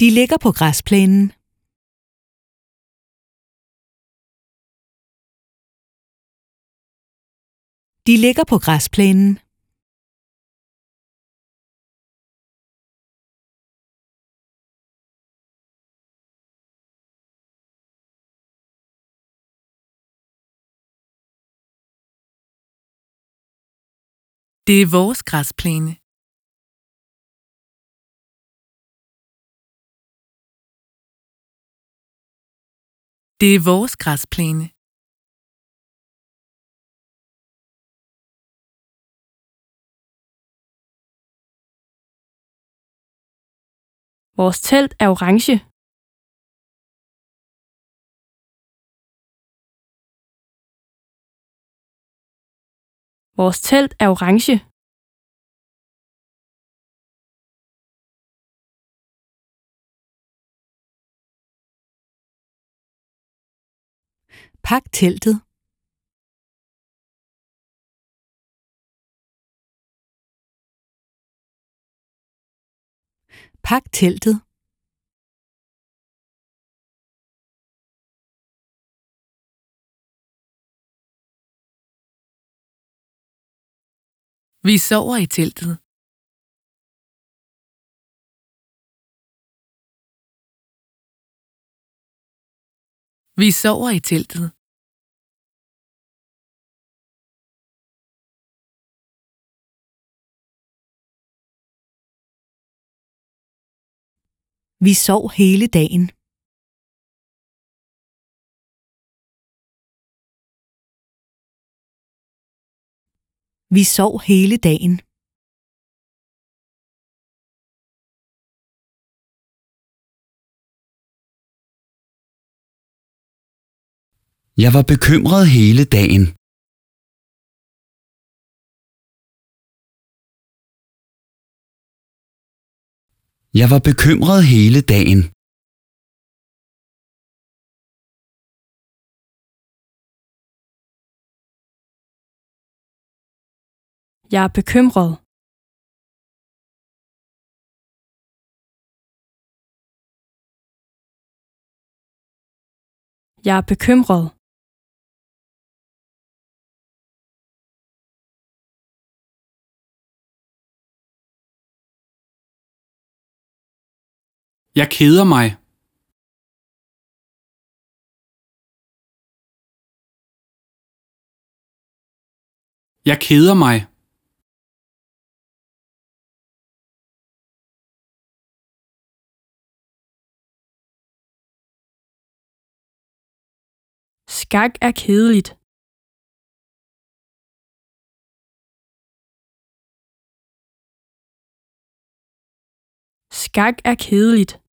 De ligger på græsplænen. De ligger på græsplænen. Det er vores græsplæne. Det er vores græsplæne. Vores telt er orange. Vores telt er orange. Pak teltet. Pak teltet. Vi sover i teltet. Vi sover i teltet. Vi sov hele dagen. Vi sov hele dagen. Jeg var bekymret hele dagen. Jeg var bekymret hele dagen. Jeg er bekymret. Jeg er bekymret. Jeg keder mig. Jeg keder mig. Skak er kedeligt. Skak er kedeligt.